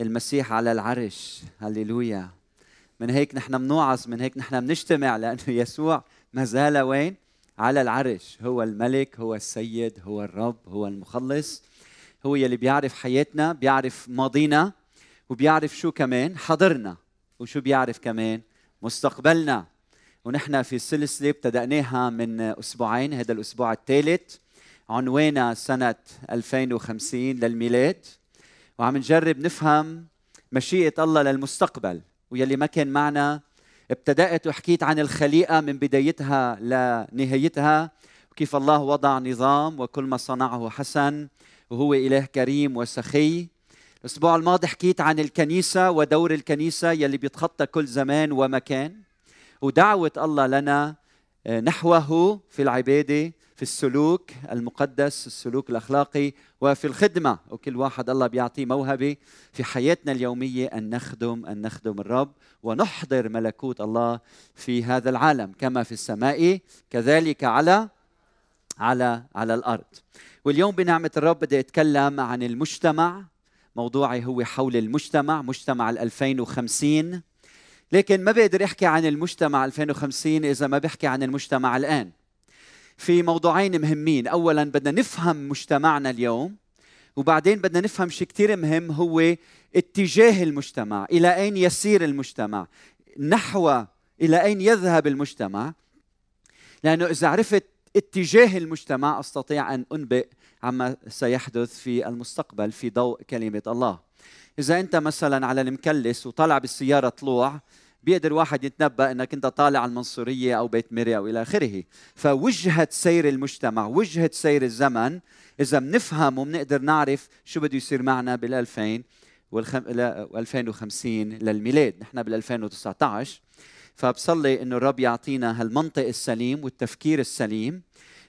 المسيح على العرش. هللويا. من هيك نحن بنوعظ من هيك نحن بنجتمع لأنه يسوع ما زال وين؟ على العرش. هو الملك هو السيد هو الرب هو المخلص. هو يلي بيعرف حياتنا بيعرف ماضينا وبيعرف شو كمان؟ حاضرنا وشو بيعرف كمان؟ مستقبلنا. ونحن في سلسلة ابتدأناها من أسبوعين هذا الأسبوع الثالث عنوانها سنة 2050 للميلاد. وعم نجرب نفهم مشيئة الله للمستقبل ويلي ما كان معنا. ابتدأت وحكيت عن الخليقة من بدايتها لنهايتها وكيف الله وضع نظام وكل ما صنعه حسن وهو إله كريم وسخي. الأسبوع الماضي حكيت عن الكنيسة ودور الكنيسة يلي بيتخطى كل زمان ومكان. ودعوة الله لنا آه، نحوه في العبادة في السلوك المقدس السلوك الأخلاقي وفي الخدمة. وكل واحد الله بيعطيه موهبة في حياتنا اليومية أن نخدم أن نخدم الرب ونحضر ملكوت الله في هذا العالم كما في السماء كذلك على على على الأرض. واليوم بنعمة الرب بدي أتكلم عن المجتمع. موضوعي هو حول المجتمع مجتمع ال 2050 لكن ما بقدر احكي عن المجتمع 2050 إذا ما بحكي عن المجتمع الآن. في موضوعين مهمين. اولا بدنا نفهم مجتمعنا اليوم وبعدين بدنا نفهم شيء كثير مهم هو اتجاه المجتمع إلى أين يسير المجتمع نحو إلى أين يذهب المجتمع. لأنه إذا عرفت اتجاه المجتمع أستطيع أن أنبئ عما سيحدث في المستقبل في ضوء كلمة الله. إذا أنت مثلا على المكلس وطالع بالسيارة طلوع بيقدر واحد يتنبأ إنك أنت طالع على المنصورية أو بيت مري أو إلى آخره. فوجهة سير المجتمع وجهة سير الزمن إذا بنفهم وبنقدر نعرف شو بده يصير معنا بال 2000 والخم... 2050 للميلاد. نحن بال 2019 فبصلي إنه الرب يعطينا هالمنطق السليم والتفكير السليم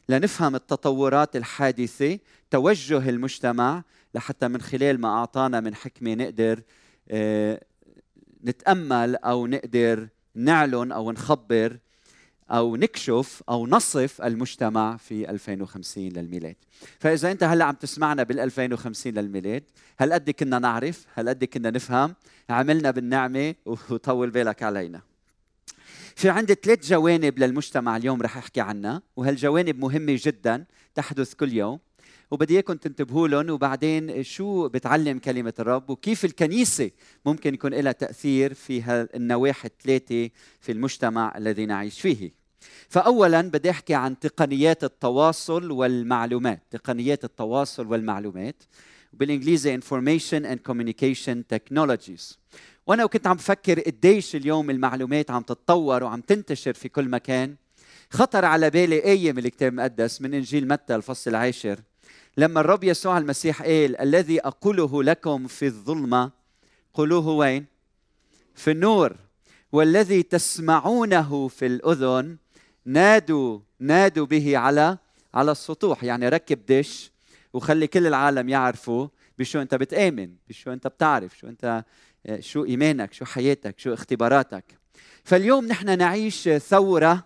لنفهم التطورات الحادثة توجه المجتمع لحتى من خلال ما أعطانا من حكمة نقدر آه، نتأمل أو نقدر نعلن أو نخبر أو نكشف أو نصف المجتمع في 2050 للميلاد. فإذا أنت هلأ عم تسمعنا بال 2050 للميلاد هل قد كنا نعرف؟ هل قد كنا نفهم؟ عملنا بالنعمة وطول بالك علينا. في عندي ثلاث جوانب للمجتمع اليوم رح أحكي عنها وهالجوانب مهمة جدا تحدث كل يوم. وبدي إياكم تنتبهوا لهم وبعدين شو بتعلم كلمة الرب وكيف الكنيسة ممكن يكون لها تأثير في النواحي الثلاثة في المجتمع الذي نعيش فيه. فاولا بدي أحكي عن تقنيات التواصل والمعلومات، تقنيات التواصل والمعلومات بالإنجليزي information and communication technologies. وأنا كنت عم بفكر قديش اليوم المعلومات عم تتطور وعم تنتشر في كل مكان خطر على بالي آية من الكتاب المقدس من إنجيل متى الفصل العاشر لما الرب يسوع المسيح قال الذي أقوله لكم في الظلمة قولوه وين؟ في النور. والذي تسمعونه في الأذن نادوا نادوا به على على السطوح. يعني ركب دش وخلي كل العالم يعرفوا بشو أنت بتآمن بشو أنت بتعرف شو أنت شو إيمانك شو حياتك شو اختباراتك. فاليوم نحن نعيش ثورة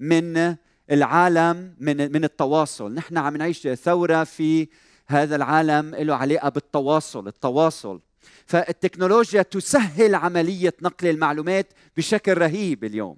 من العالم من من التواصل. نحن عم نعيش ثورة في هذا العالم له علاقة بالتواصل التواصل. فالتكنولوجيا تسهل عملية نقل المعلومات بشكل رهيب اليوم.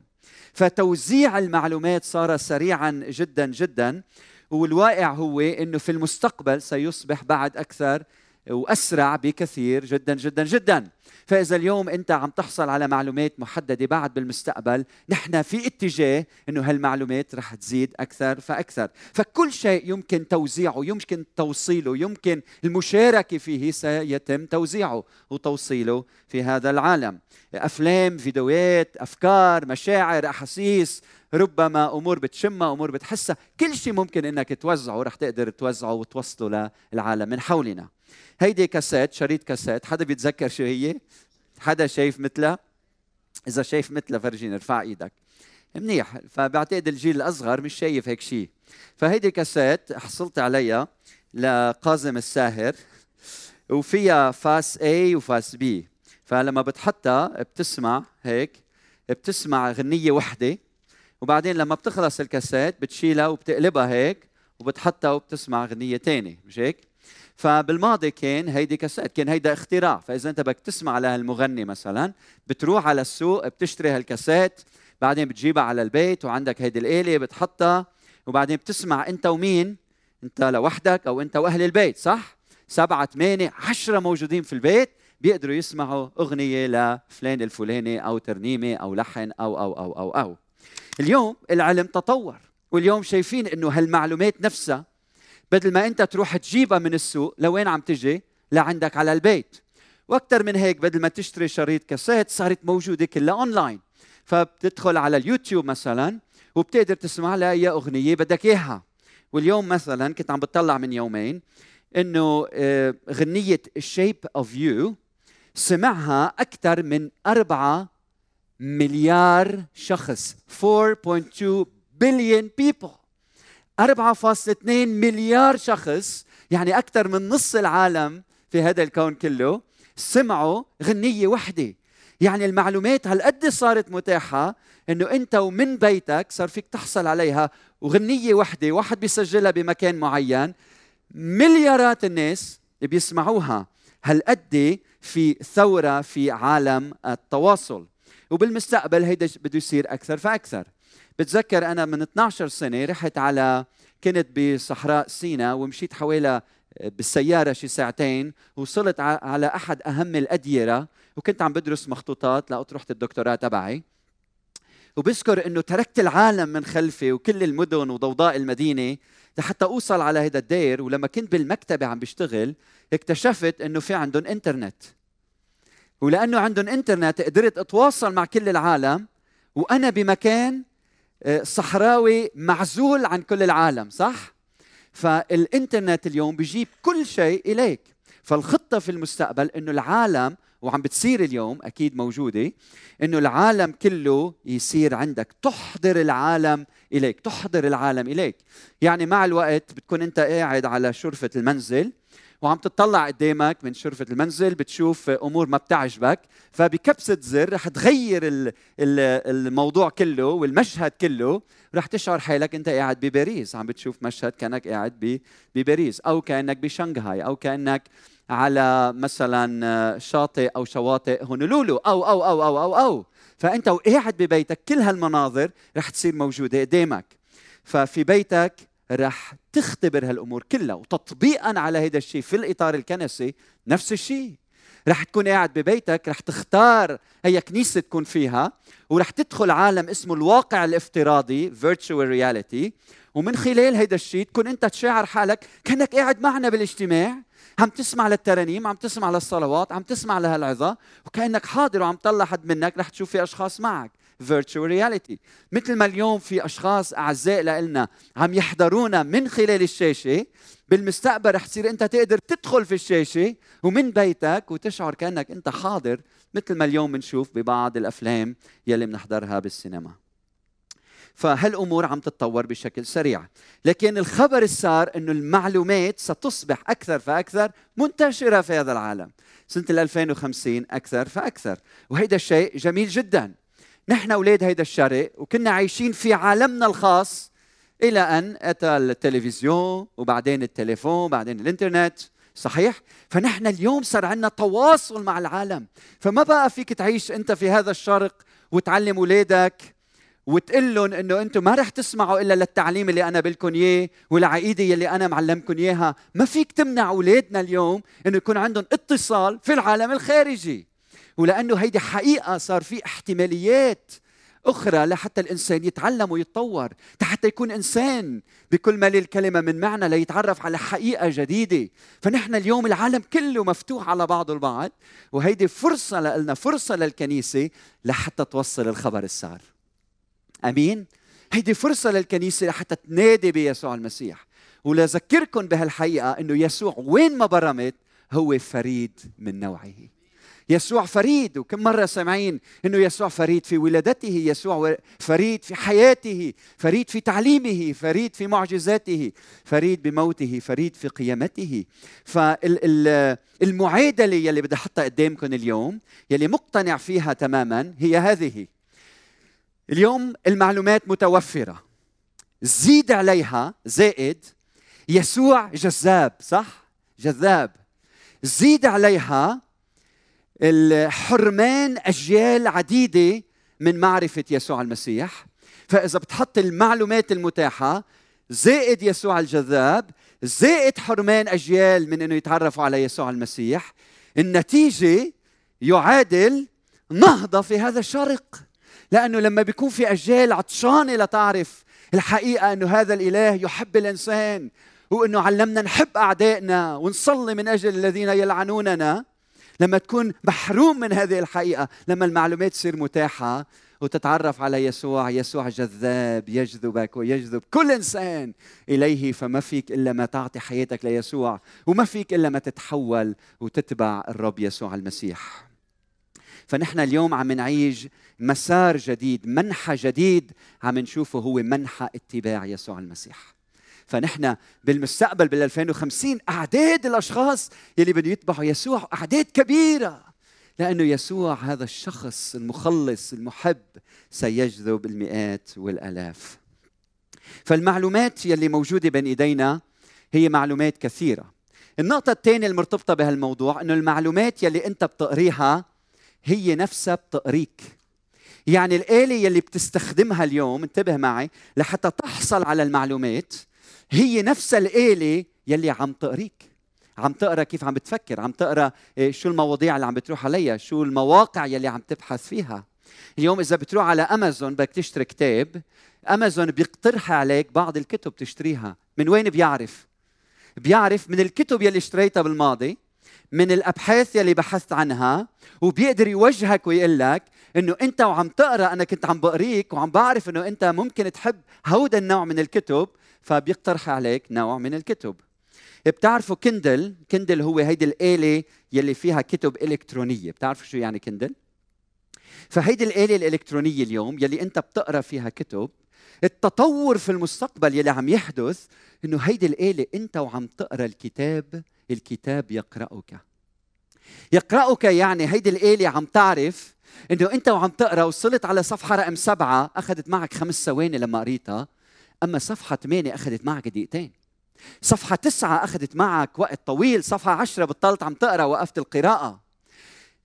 فتوزيع المعلومات صار سريعا جدا جدا والواقع هو إنه في المستقبل سيصبح بعد أكثر وأسرع بكثير جدا جدا جدا. فإذا اليوم أنت عم تحصل على معلومات محددة بعد بالمستقبل نحن في اتجاه إنه هالمعلومات رح تزيد أكثر فأكثر. فكل شيء يمكن توزيعه يمكن توصيله يمكن المشاركة فيه سيتم توزيعه وتوصيله في هذا العالم. أفلام فيديوهات أفكار مشاعر أحاسيس ربما أمور بتشمها أمور بتحسها. كل شيء ممكن إنك توزعه رح تقدر توزعه وتوصله للعالم من حولنا. هيدي كاسات شريط كاسات حدا بيتذكر شو هي؟ حدا شايف مثلها؟ إذا شايف مثلها فرجينا ارفع إيدك. منيح. فبعتقد الجيل الأصغر مش شايف هيك شيء فهيدي كاسات حصلت عليها لقازم الساهر وفيها فاس A وفاس B. فلما بتحطها بتسمع هيك بتسمع غنية وحدة. وبعدين لما بتخلص الكاسيت بتشيلها وبتقلبها هيك وبتحطها وبتسمع اغنيه ثانية مش هيك؟ فبالماضي كان هيدي كاسيت كان هيدا اختراع. فإذا أنت بدك تسمع لهالمغني مثلا بتروح على السوق بتشتري هالكاسيت بعدين بتجيبها على البيت وعندك هيدي الآلة بتحطها وبعدين بتسمع أنت ومين؟ أنت لوحدك أو أنت وأهل البيت صح؟ سبعة ثمانية عشرة موجودين في البيت بيقدروا يسمعوا أغنية لفلان الفلاني أو ترنيمة أو لحن أو أو أو أو أو. اليوم العلم تطور واليوم شايفين إنه هالمعلومات نفسها بدل ما انت تروح تجيبها من السوق لوين عم تجي؟ لعندك على البيت. وأكثر من هيك بدل ما تشتري شريط كاسيت صارت موجودة كلها أونلاين. فبتدخل على اليوتيوب مثلا وبتقدر تسمع لها اي أغنية بدك إياها. واليوم مثلا كنت عم بتطلع من يومين إنه آه، غنية ال Shape of You سمعها أكثر من أربعة مليار شخص 4.2 بليون بيبل 4.2 مليار شخص يعني أكثر من نص العالم في هذا الكون كله سمعوا غنية وحدة. يعني المعلومات هالقد صارت متاحة إنه أنت ومن بيتك صار فيك تحصل عليها وغنية وحدة واحد بيسجلها بمكان معين. مليارات الناس بيسمعوها هالقد في ثورة في عالم التواصل. وبالمستقبل هيدا بده يصير أكثر فأكثر. بتذكر أنا من 12 سنة رحت على كنت بصحراء سينا ومشيت حوالي بالسيارة شي ساعتين وصلت على أحد أهم الأديرة وكنت عم بدرس مخطوطات لأطرحة الدكتوراه تبعي. وبذكر إنه تركت العالم من خلفي وكل المدن وضوضاء المدينة لحتى أوصل على هذا الدير. ولما كنت بالمكتبة عم بشتغل اكتشفت إنه في عندهم إنترنت. ولأنه عندهم إنترنت قدرت أتواصل مع كل العالم وأنا بمكان آه، صحراوي معزول عن كل العالم صح؟ فالإنترنت اليوم بيجيب كل شيء إليك. فالخطة في المستقبل إنه العالم وعم بتصير اليوم أكيد موجودة إنه العالم كله يصير عندك تحضر العالم إليك تحضر العالم إليك. يعني مع الوقت بتكون أنت قاعد على شرفة المنزل وعم تطلع قدامك من شرفة المنزل بتشوف أمور ما بتعجبك. فبكبسة زر رح تغير الموضوع كله والمشهد كله. رح تشعر حالك أنت قاعد بباريس. عم بتشوف مشهد كأنك قاعد بباريس. أو كأنك بشنغهاي. أو كأنك على مثلا شاطئ أو شواطئ هونولولو. أو أو أو أو أو أو. فأنت وقاعد ببيتك كل هالمناظر رح تصير موجودة قدامك. ففي بيتك رح تختبر هالأمور كلها وتطبيقا على هذا الشيء في الإطار الكنسي نفس الشيء. رح تكون قاعد ببيتك رح تختار هي كنيسة تكون فيها ورح تدخل عالم اسمه الواقع الافتراضي virtual reality. ومن خلال هيدا الشيء تكون أنت تشاعر حالك كأنك قاعد معنا بالاجتماع. عم تسمع للترانيم عم تسمع للصلوات عم تسمع لهالعظة وكأنك حاضر وعم تطلع حد منك رح تشوف في أشخاص معك. Virtual reality. مثل ما اليوم في أشخاص أعزاء لنا عم يحضرونا من خلال الشاشة بالمستقبل رح تصير أنت تقدر تدخل في الشاشة ومن بيتك وتشعر كأنك أنت حاضر مثل ما اليوم بنشوف ببعض الأفلام يلي بنحضرها بالسينما. فهالأمور عم تتطور بشكل سريع. لكن الخبر السار إنه المعلومات ستصبح أكثر فأكثر منتشرة في هذا العالم. سنة 2050 أكثر فأكثر. وهيدا الشيء جميل جدا. نحن أولاد هيدا الشرق وكنا عايشين في عالمنا الخاص إلى أن أتى التلفزيون وبعدين التليفون وبعدين الإنترنت. صحيح؟ فنحن اليوم صار عندنا تواصل مع العالم. فما بقى فيك تعيش أنت في هذا الشرق وتعلم أولادك وتقول لهم إنه أنتم ما رح تسمعوا إلا للتعليم اللي أنا بلكم إياه والعقيدة اللي أنا معلمكم إياها، ما فيك تمنع أولادنا اليوم إنه يكون عندهم اتصال في العالم الخارجي. ولأنه هيدي حقيقة صار في احتماليات أخرى لحتى الإنسان يتعلم ويتطور حتى يكون إنسان بكل ما للكلمة من معنى ليتعرف على حقيقة جديدة. فنحن اليوم العالم كله مفتوح على بعضه البعض وهيدي فرصة لنا فرصة للكنيسة لحتى توصل الخبر السار. أمين؟ هيدي فرصة للكنيسة لحتى تنادي بيسوع المسيح. ولذكركم بهالحقيقة إنه يسوع وين ما برمت هو فريد من نوعه. يسوع فريد. وكم مرة سامعين أنه يسوع فريد في ولادته يسوع فريد في حياته فريد في تعليمه فريد في معجزاته فريد بموته فريد في قيامته. فالمعادلة يلي بدي أحطها قدامكم اليوم يلي مقتنع فيها تماما هي هذه. اليوم المعلومات متوفرة. زيد عليها زائد يسوع جذاب صح؟ جذاب. زيد عليها الحرمان أجيال عديدة من معرفة يسوع المسيح. فإذا بتحط المعلومات المتاحة زائد يسوع الجذاب زائد حرمان أجيال من أنه يتعرفوا على يسوع المسيح النتيجة يعادل نهضة في هذا الشرق. لأنه لما بيكون في أجيال عطشانة لتعرف الحقيقة أنه هذا الإله يحب الإنسان وأنه علمنا نحب أعدائنا ونصلي من أجل الذين يلعنوننا لما تكون محروم من هذه الحقيقة لما المعلومات تصير متاحة وتتعرف على يسوع يسوع جذاب يجذبك ويجذب كل إنسان إليه فما فيك إلا ما تعطي حياتك ليسوع وما فيك إلا ما تتحول وتتبع الرب يسوع المسيح. فنحن اليوم عم نعيش مسار جديد منحى جديد عم نشوفه هو منحى اتباع يسوع المسيح. فنحن بالمستقبل بال 2050 أعداد الأشخاص يلي بده يتبعوا يسوع أعداد كبيرة. لأنه يسوع هذا الشخص المخلص المحب سيجذب المئات والألاف. فالمعلومات يلي موجودة بين إيدينا هي معلومات كثيرة. النقطة الثانية المرتبطة بهالموضوع إنه المعلومات يلي أنت بتقريها هي نفسها بتقريك. يعني الآلة يلي بتستخدمها اليوم انتبه معي لحتى تحصل على المعلومات هي نفسها الآلة يلي عم تقريك. عم تقرا كيف عم بتفكر عم تقرا إيه، شو المواضيع اللي عم بتروح عليها شو المواقع يلي عم تبحث فيها. اليوم إذا بتروح على أمازون بدك تشتري كتاب أمازون بيقترح عليك بعض الكتب تشتريها. من وين بيعرف؟ بيعرف من الكتب يلي اشتريتها بالماضي من الأبحاث يلي بحثت عنها وبيقدر يوجهك ويقول لك إنه أنت وعم تقرأ أنا كنت عم بقريك وعم بعرف إنه أنت ممكن تحب هودا النوع من الكتب فبيقترح عليك نوع من الكتب. بتعرفوا Kindle Kindle هو هيدي الآلة يلي فيها كتب إلكترونية. بتعرفوا شو يعني Kindle فهيدي الآلة الإلكترونية اليوم يلي أنت بتقرأ فيها كتب التطور في المستقبل يلي عم يحدث إنه هيدي الآلة أنت وعم تقرأ الكتاب الكتاب يقرأك. يقرأك يعني هيدي الآلة عم تعرف إنه أنت وعم تقرأ وصلت على صفحة رقم سبعة أخذت معك خمس ثواني لما قريتها. أما صفحة ثمانيه أخذت معك دقيقتين. صفحة تسعة أخذت معك وقت طويل. صفحة عشرة بطلت عم تقرأ وقفت القراءة.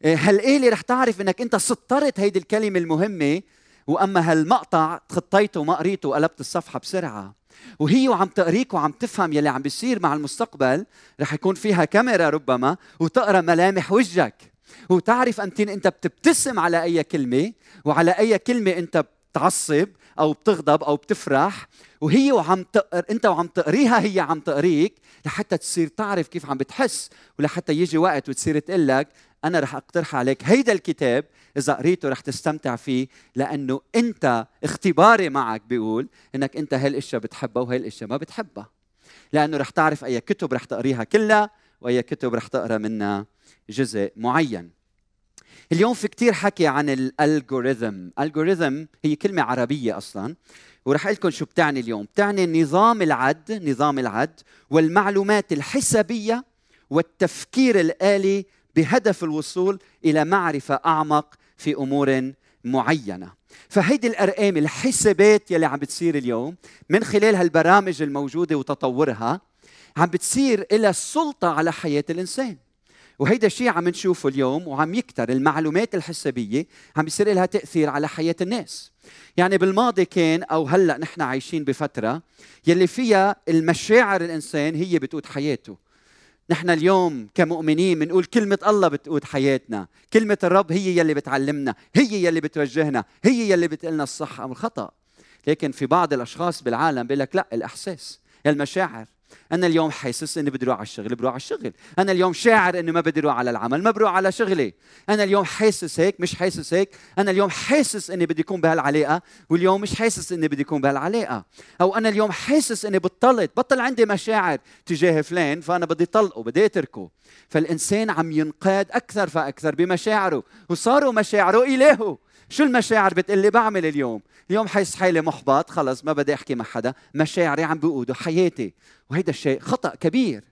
إيه، هالآلة رح تعرف أنك أنت سطرت هيدي الكلمة المهمة؟ وأما هالمقطع خطيته وما قريته وقلبت الصفحة بسرعة. وهي وعم تقريك وعم تفهم يلي عم بيصير مع المستقبل. رح يكون فيها كاميرا ربما وتقرأ ملامح وجهك. وتعرف أنت أنت بتبتسم على أي كلمة وعلى أي كلمة أنت بتعصب أو بتغضب أو بتفرح وهي وعم تقر أنت وعم تقريها هي عم تقريك لحتى تصير تعرف كيف عم بتحس ولحتى يجي وقت وتصير تقول لك أنا رح أقترح عليك هيدا الكتاب إذا قريته رح تستمتع فيه لأنه أنت اختباري معك بيقول إنك أنت هاي الاشياء بتحبها وهي الاشياء ما بتحبها. لأنه رح تعرف أي كتب رح تقريها كلها وأي كتب رح تقرأ منها جزء معين. اليوم في كتير حكي عن الالجوريثم الالجوريثم هي كلمة عربية أصلا. ورح لكم شو بتعني اليوم. بتعني نظام العد نظام العد والمعلومات الحسابية والتفكير الآلي بهدف الوصول إلى معرفة أعمق في أمور معينة. فهيدي الارقام الحسابات يلي عم بتصير اليوم من خلال هالبرامج الموجودة وتطورها عم بتصير إلى السلطه على حياة الإنسان. وهيدا الشيء عم نشوفه اليوم وعم يكتر المعلومات الحسابية عم بيصير لها تأثير على حياة الناس. يعني بالماضي كان أو هلأ نحن عايشين بفترة يلي فيها المشاعر الإنسان هي بتقود حياته. نحن اليوم كمؤمنين بنقول كلمة الله بتقود حياتنا. كلمة الرب هي يلي بتعلمنا هي يلي بتوجهنا هي يلي بتقلنا الصح أو الخطأ. لكن في بعض الأشخاص بالعالم بيقول لك لا الإحساس المشاعر. أنا اليوم حاسس إني بدي أروح على الشغل بروح على الشغل. أنا اليوم شاعر إني ما بدي أروح على العمل ما بروح على شغلي. أنا اليوم حاسس هيك مش حاسس هيك. أنا اليوم حاسس إني بدي أكون بهالعلاقة واليوم مش حاسس إني بدي أكون بهالعلاقة. أو أنا اليوم حاسس إني بطلت بطل عندي مشاعر تجاه فلان فأنا بدي طلقه بدي أتركه. فالإنسان عم ينقاد أكثر فأكثر بمشاعره وصاروا مشاعره إلهه. شو المشاعر بتقلي بعمل اليوم؟ اليوم حيس حالي محبط خلص ما بدي أحكي مع حدا مشاعري عم بيقودوا حياتي. وهيدا الشيء خطأ كبير.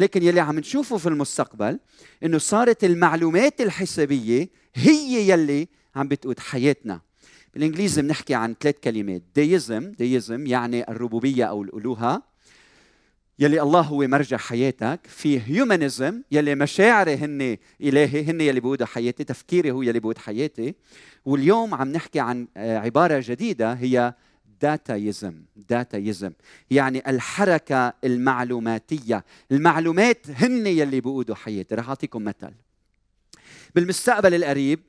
لكن يلي عم نشوفه في المستقبل إنه صارت المعلومات الحسابية هي يلي عم بتقود حياتنا. بالإنجليزي بنحكي عن ثلاث كلمات. deism deism يعني الربوبية أو الألوهة يلي الله هو مرجع حياتك. في humanism يلي مشاعري هن إلهي هن يلي بيقودوا حياتي تفكيري هو يلي بيقود حياتي. واليوم عم نحكي عن آه، عبارة جديدة هي dataism dataism يعني الحركة المعلوماتية. المعلومات هن يلي بيقودوا حياتي. رح أعطيكم مثل. بالمستقبل القريب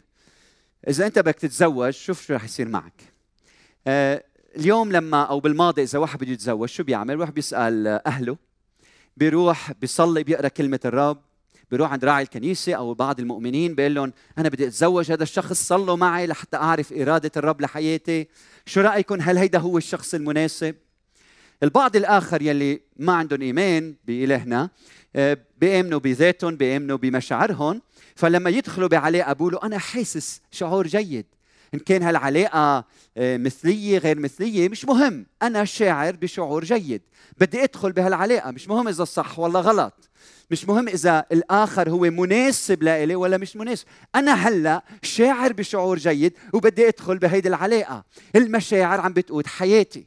إذا أنت بدك تتزوج شوف شو رح يصير معك. آه اليوم لما أو بالماضي إذا واحد بده يتزوج شو بيعمل؟ واحد بيسأل أهله بيروح بيصلي بيقرأ كلمة الرب. بيروح عند راعي الكنيسة أو بعض المؤمنين بيقول لهم أنا بدي أتزوج هذا الشخص صلوا معي لحتى أعرف إرادة الرب لحياتي. شو رأيكم؟ هل هيدا هو الشخص المناسب؟ البعض الآخر يلي ما عندهم إيمان بالهنا آه، بيأمنوا بذاتهم بيأمنوا بمشاعرهم فلما يدخلوا بعلاقة بيقولوا أنا حاسس شعور جيد. إن كان هالعلاقة آه، مثلية غير مثلية مش مهم. أنا شاعر بشعور جيد. بدي أدخل بهالعلاقة. مش مهم إذا صح ولا غلط. مش مهم إذا الآخر هو مناسب لإلي ولا مش مناسب. أنا هلأ شاعر بشعور جيد وبدي أدخل بهيدي العلاقة. المشاعر عم بتقود حياتي.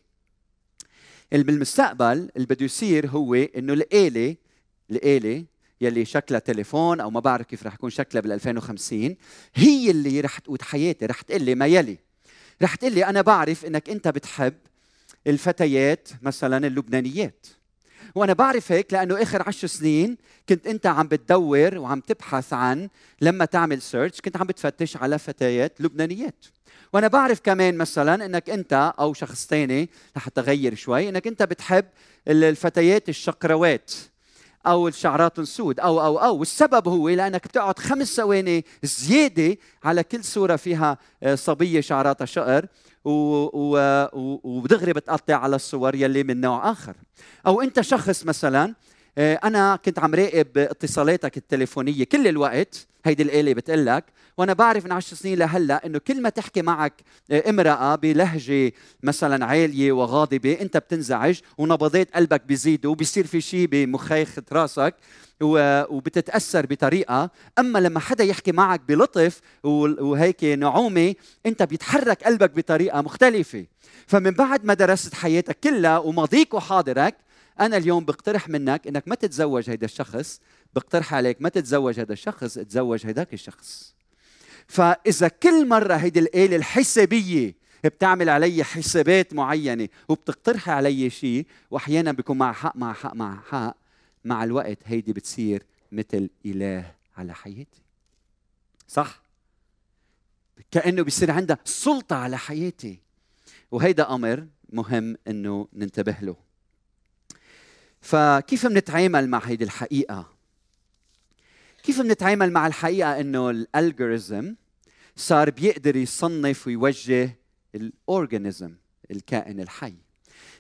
بالمستقبل اللي بده يصير هو إنه الآلة الآلة يلي شكلها تليفون أو ما بعرف كيف رح يكون شكلها بال 2050 هي اللي رح تقود حياتي رح تقول لي ما يلي. رح تقول لي أنا بعرف إنك أنت بتحب الفتيات مثلا اللبنانيات. وأنا بعرف هيك لأنه آخر عشر سنين كنت أنت عم بتدور وعم تبحث عن لما تعمل سيرش كنت عم بتفتش على فتيات لبنانيات. وأنا بعرف كمان مثلا إنك أنت أو شخص ثاني لحتى اغير شوي إنك أنت بتحب الفتيات الشقروات. أو الشعرات السود أو أو أو. والسبب هو لأنك بتقعد خمس ثواني زيادة على كل صورة فيها آه، صبية شعراتها شقر ودغري بتقطع على الصور يلي من نوع آخر. أو أنت شخص مثلا أنا كنت عم راقب اتصالاتك التليفونية كل الوقت هيدي الآلة بتقول لك وأنا بعرف من عشر سنين لهلأ إنه كل ما تحكي معك آه، امرأة بلهجة مثلا عالية وغاضبة أنت بتنزعج ونبضات قلبك بيزيدوا وبيصير في شيء بمخيخة راسك وبتتأثر بطريقة. أما لما حدا يحكي معك بلطف وهيك نعومة أنت بيتحرك قلبك بطريقة مختلفة. فمن بعد ما درست حياتك كلها وماضيك وحاضرك أنا اليوم بقترح منك إنك ما تتزوج هيدا الشخص بقترح عليك ما تتزوج هذا الشخص تزوج هيداك الشخص. فإذا كل مرة هيدي الآلة الحسابية بتعمل علي حسابات معينة وبتقترح علي شيء وأحيانا بيكون مع حق مع حق مع حق مع الوقت هيدي بتصير مثل إله على حياتي. صح؟ كأنه بيصير عندها سلطة على حياتي. وهيدا أمر مهم إنه ننتبه له. فكيف بنتعامل مع هيدي الحقيقة؟ كيف بنتعامل مع الحقيقة إنه ال algorithm صار بيقدر يصنف ويوجه ال organism الكائن الحي؟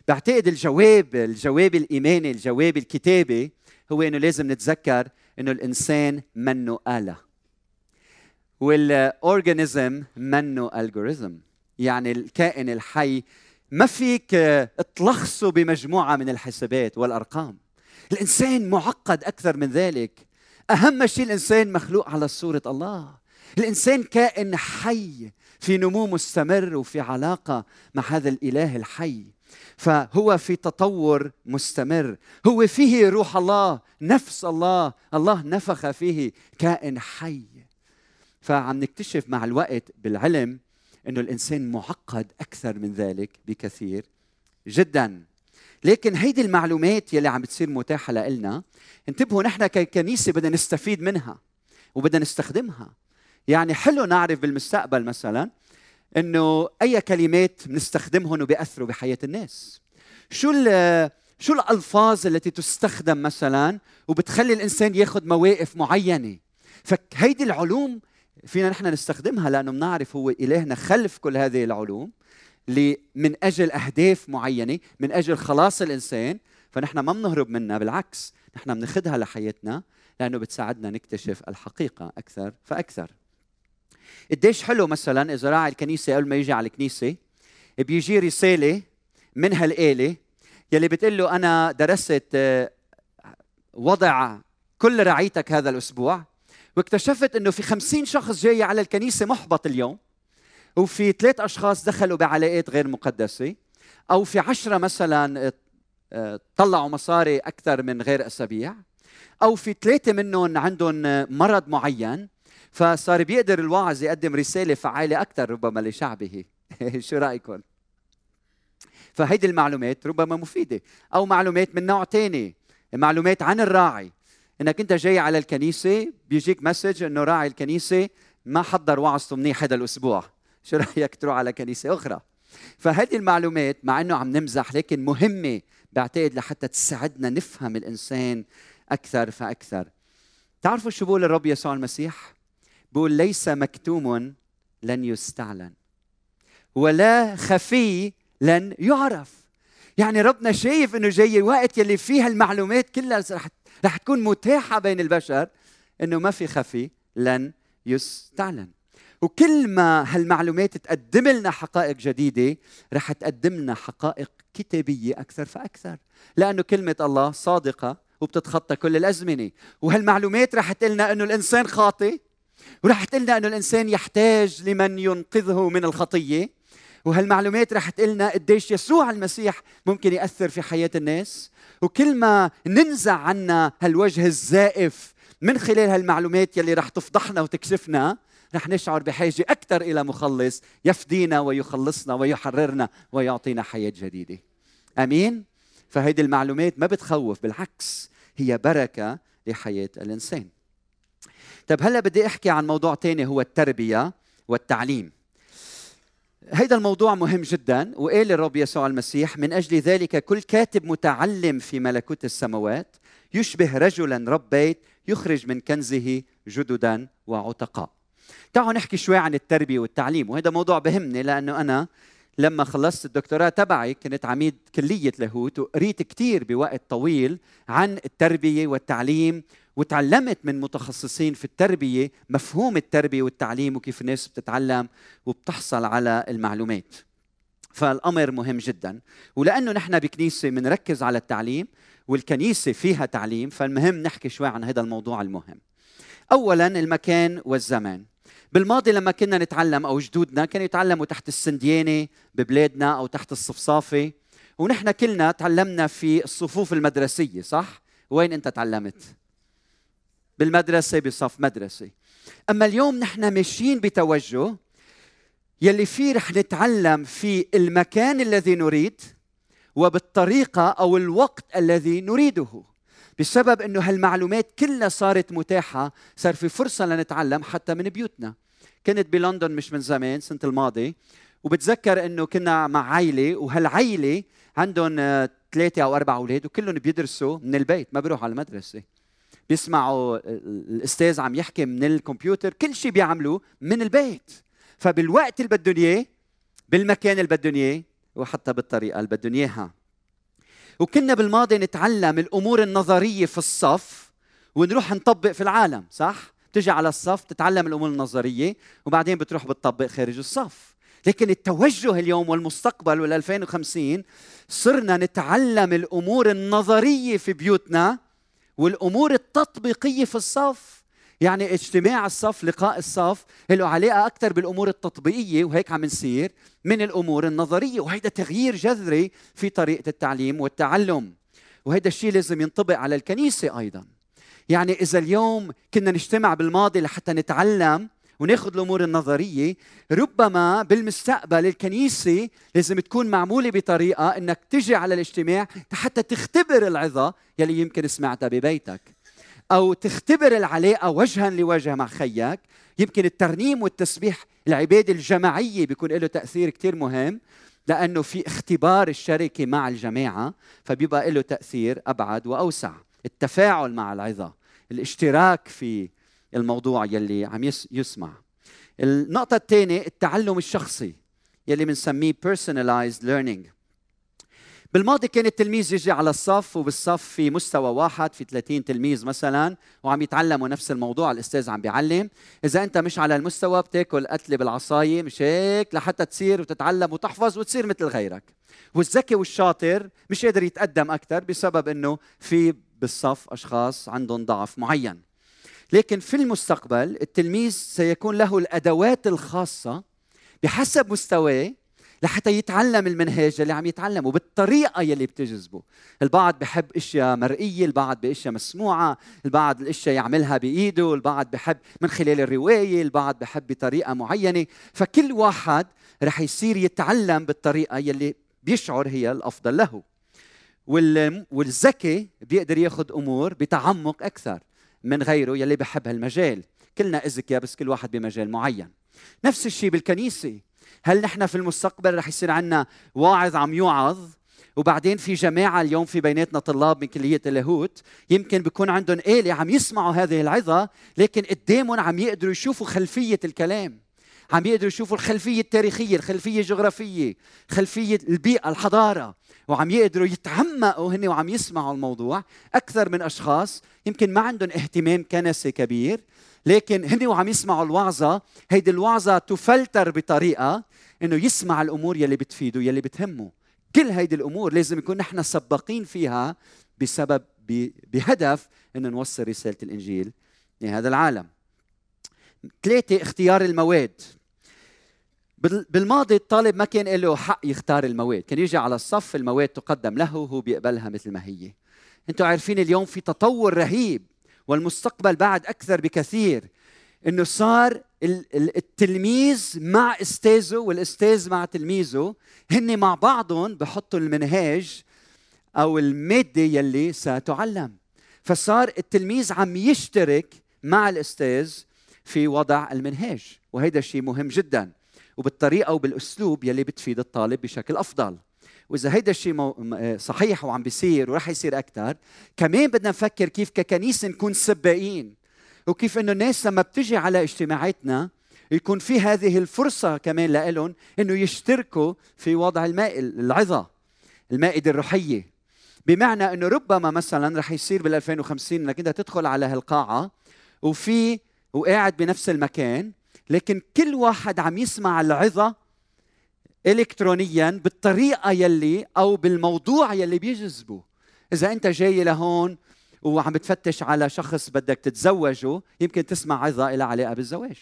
بعتقد الجواب الجواب الإيماني الجواب الكتابي هو إنه لازم نتذكر إنه الإنسان منه آلة. وال organism منه algorithm يعني الكائن الحي ما فيك تلخصه بمجموعة من الحسابات والأرقام؟ الإنسان معقد أكثر من ذلك. أهم شيء الإنسان مخلوق على صورة الله. الإنسان كائن حي في نمو مستمر وفي علاقة مع هذا الإله الحي. فهو في تطور مستمر. هو فيه روح الله نفس الله. الله نفخ فيه كائن حي. فعم نكتشف مع الوقت بالعلم إنه الإنسان معقد أكثر من ذلك بكثير جدا. لكن هيدي المعلومات يلي عم بتصير متاحة لنا انتبهوا نحن ككنيسه بدنا نستفيد منها وبدنا نستخدمها. يعني حلو نعرف بالمستقبل مثلا إنه أي كلمات بنستخدمهم وبيأثروا بحياة الناس. شو شو الألفاظ التي تستخدم مثلا وبتخلي الإنسان ياخذ مواقف معينة؟ فهيدي العلوم فينا نحن نستخدمها لأنه بنعرف هو إلهنا خلف كل هذه العلوم من أجل أهداف معينة من أجل خلاص الإنسان فنحن ما بنهرب منها بالعكس نحن بناخذها لحياتنا لأنه بتساعدنا نكتشف الحقيقة أكثر فأكثر. قديش حلو مثلا إذا راعي الكنيسة قبل ما يجي على الكنيسة بيجي رسالة من هالآلة يلي بتقول له أنا درست آه، وضع كل رعيتك هذا الأسبوع واكتشفت أنه في خمسين شخص جاي على الكنيسة محبط اليوم وفي ثلاث أشخاص دخلوا بعلاقات غير مقدسة أو في عشرة مثلا آه، طلعوا مصاري أكثر من غير أسابيع أو في ثلاثة منهم عندهم مرض معين فصار بيقدر الواعظ يقدم رسالة فعالة أكثر ربما لشعبه. شو رأيكم؟ فهيدي المعلومات ربما مفيدة أو معلومات من نوع ثاني معلومات عن الراعي. إنك أنت جاي على الكنيسة بيجيك مسج إنه راعي الكنيسة ما حضر وعظته منيح هذا الأسبوع. شو رأيك تروح على كنيسة أخرى؟ فهذه المعلومات مع إنه عم نمزح لكن مهمة بعتقد لحتى تساعدنا نفهم الإنسان أكثر فأكثر. تعرفوا شو بقول الرب يسوع المسيح؟ بقول ليس مكتوم لن يستعلن ولا خفي لن يعرف. يعني ربنا شايف إنه جاي وقت يلي فيها المعلومات كلها رح رح تكون متاحة بين البشر إنه ما في خفي لن يستعلن. وكل ما هالمعلومات تقدم لنا حقائق جديدة رح تقدم لنا حقائق كتابية أكثر فأكثر. لأنه كلمة الله صادقة وبتتخطى كل الأزمنة. وهالمعلومات رح تقلنا إنه الإنسان خاطئ ورح تقلنا إنه الإنسان يحتاج لمن ينقذه من الخطية. وهالمعلومات رح تقلنا قديش يسوع المسيح ممكن يأثر في حياة الناس. وكل ما ننزع عنا هالوجه الزائف من خلال هالمعلومات يلي رح تفضحنا وتكشفنا رح نشعر بحاجة أكثر إلى مخلص يفدينا ويخلصنا ويحررنا ويعطينا حياة جديدة. أمين؟ فهيدي المعلومات ما بتخوف بالعكس هي بركة لحياة الإنسان. طيب هلأ بدي أحكي عن موضوع تاني هو التربية والتعليم. هذا الموضوع مهم جدا وقال الرب يسوع المسيح؟ من أجل ذلك كل كاتب متعلم في ملكوت السماوات يشبه رجلا رب بيت يخرج من كنزه جددا وعتقاء تعالوا نحكي شوي عن التربية والتعليم وهذا موضوع بهمني لأنه أنا لما خلصت الدكتوراه تبعي كنت عميد كلية لاهوت وقريت كثير بوقت طويل عن التربية والتعليم وتعلمت من متخصصين في التربية مفهوم التربية والتعليم وكيف الناس بتتعلم وبتحصل على المعلومات. فالأمر مهم جدا. ولأنه نحن بكنيسة بنركز على التعليم والكنيسة فيها تعليم فالمهم نحكي شوي عن هذا الموضوع المهم. أولا المكان والزمان. بالماضي لما كنا نتعلم أو جدودنا كانوا يتعلموا تحت السنديانة ببلادنا أو تحت الصفصافة. ونحن كلنا تعلمنا في الصفوف المدرسية صح؟ وين أنت تعلمت؟ بالمدرسة بصف مدرسة. أما اليوم نحن ماشيين بتوجه يلي فيه رح نتعلم في المكان الذي نريد وبالطريقة أو الوقت الذي نريده. بسبب إنه هالمعلومات كلها صارت متاحة صار في فرصة لنتعلم حتى من بيوتنا. كنت بلندن مش من زمان سنة الماضي وبتذكر إنه كنا مع عائله وهالعائله عندهم ثلاثة أو أربع أولاد وكلهم بيدرسوا من البيت ما بيروحوا على المدرسة. بيسمعوا الأستاذ عم يحكي من الكمبيوتر كل شيء بيعملوه من البيت. فبالوقت اللي بدهم إياه بالمكان اللي بدهم إياه وحتى بالطريقة اللي بدهم إياها. وكنا بالماضي نتعلم الأمور النظرية في الصف ونروح نطبق في العالم صح؟ تجي على الصف تتعلم الأمور النظرية وبعدين بتروح بتطبق خارج الصف. لكن التوجه اليوم والمستقبل وال 2050 صرنا نتعلم الأمور النظرية في بيوتنا والأمور التطبيقية في الصف يعني اجتماع الصف لقاء الصف له علاقه أكثر بالأمور التطبيقية وهيك عم نصير من الأمور النظرية. وهيدا تغيير جذري في طريقة التعليم والتعلم. وهذا الشيء لازم ينطبق على الكنيسة أيضا. يعني إذا اليوم كنا نجتمع بالماضي لحتى نتعلم وناخذ الأمور النظرية. ربما بالمستقبل الكنيسة لازم تكون معمولة بطريقة إنك تجي على الاجتماع حتى تختبر العظة يلي يمكن سمعتها ببيتك. أو تختبر العلاقة وجها لوجه مع خيك. يمكن الترنيم والتسبيح العبادة الجماعية بيكون له تأثير كثير مهم لأنه في اختبار الشركة مع الجماعة فبيبقى له تأثير أبعد وأوسع. التفاعل مع العظة الاشتراك في الموضوع يلي عم يسمع. النقطة الثانية التعلم الشخصي يلي بنسميه personalized learning. بالماضي كان التلميذ يجي على الصف وبالصف في مستوى واحد في 30 تلميذ مثلا وعم يتعلموا نفس الموضوع الأستاذ عم بيعلم. إذا أنت مش على المستوى بتاكل قتله بالعصاية مش هيك؟ لحتى تصير وتتعلم وتحفظ وتصير مثل غيرك. والذكي والشاطر مش قادر يتقدم أكثر بسبب إنه في بالصف أشخاص عندهم ضعف معين. لكن في المستقبل التلميذ سيكون له الأدوات الخاصة بحسب مستواه لحتى يتعلم المنهج اللي عم يتعلمه بالطريقة يلي بتجذبه. البعض بحب أشياء مرئية البعض بأشياء مسموعة البعض الأشياء يعملها بإيده البعض بحب من خلال الرواية البعض بحب بطريقة معينة. فكل واحد رح يصير يتعلم بالطريقة يلي بيشعر هي الأفضل له. والذكي بيقدر ياخذ أمور بتعمق أكثر. من غيره يلي بحب هالمجال. كلنا أذكياء بس كل واحد بمجال معين. نفس الشيء بالكنيسة. هل نحن في المستقبل رح يصير عندنا واعظ عم يوعظ؟ وبعدين في جماعة اليوم في بيناتنا طلاب من كلية اللاهوت يمكن بيكون عندهم آلة عم يسمعوا هذه العظة لكن قدامهم عم يقدروا يشوفوا خلفية الكلام. عم يقدروا يشوفوا الخلفية التاريخية الخلفية الجغرافية خلفية البيئة الحضارة. وعم يقدروا يتعمقوا هن وعم يسمعوا الموضوع. أكثر من أشخاص يمكن ما عندهم اهتمام كنسي كبير لكن هن وعم يسمعوا الوعظة. هيدي الوعظة تفلتر بطريقة إنه يسمع الأمور يلي بتفيده يلي بتهمه. كل هيدي الأمور لازم يكون نحن سباقين فيها بسبب بهدف إنه نوصل رسالة الإنجيل لهذا العالم. ثلاثة اختيار المواد. بالماضي الطالب ما كان له حق يختار المواد. كان يجي على الصف المواد تقدم له وهو بيقبلها مثل ما هي. أنتم عارفين اليوم في تطور رهيب والمستقبل بعد أكثر بكثير إنه صار التلميذ مع أستاذه والأستاذ مع تلميذه هن مع بعضهم بحطوا المنهاج أو المادة يلي ستعلم فصار التلميذ عم يشترك مع الأستاذ في وضع المنهاج وهذا الشيء مهم جدا. وبالطريقة وبالأسلوب يلي بتفيد الطالب بشكل أفضل. وإذا هيدا الشيء صحيح وعم بيصير ورح يصير أكثر كمان بدنا نفكر كيف ككنيسة نكون سباقين وكيف إنه الناس لما بتجي على اجتماعاتنا يكون في هذه الفرصة كمان لهم إنه يشتركوا في وضع الماء العظة المائدة الروحية. بمعنى إنه ربما مثلا رح يصير بال 2050 إنك أنت تدخل على هالقاعة وفي وقاعد بنفس المكان لكن كل واحد عم يسمع العظة الكترونيا بالطريقة يلي أو بالموضوع يلي بيجذبه. إذا أنت جاي لهون وعم بتفتش على شخص بدك تتزوجه يمكن تسمع عظة لها علاقة بالزواج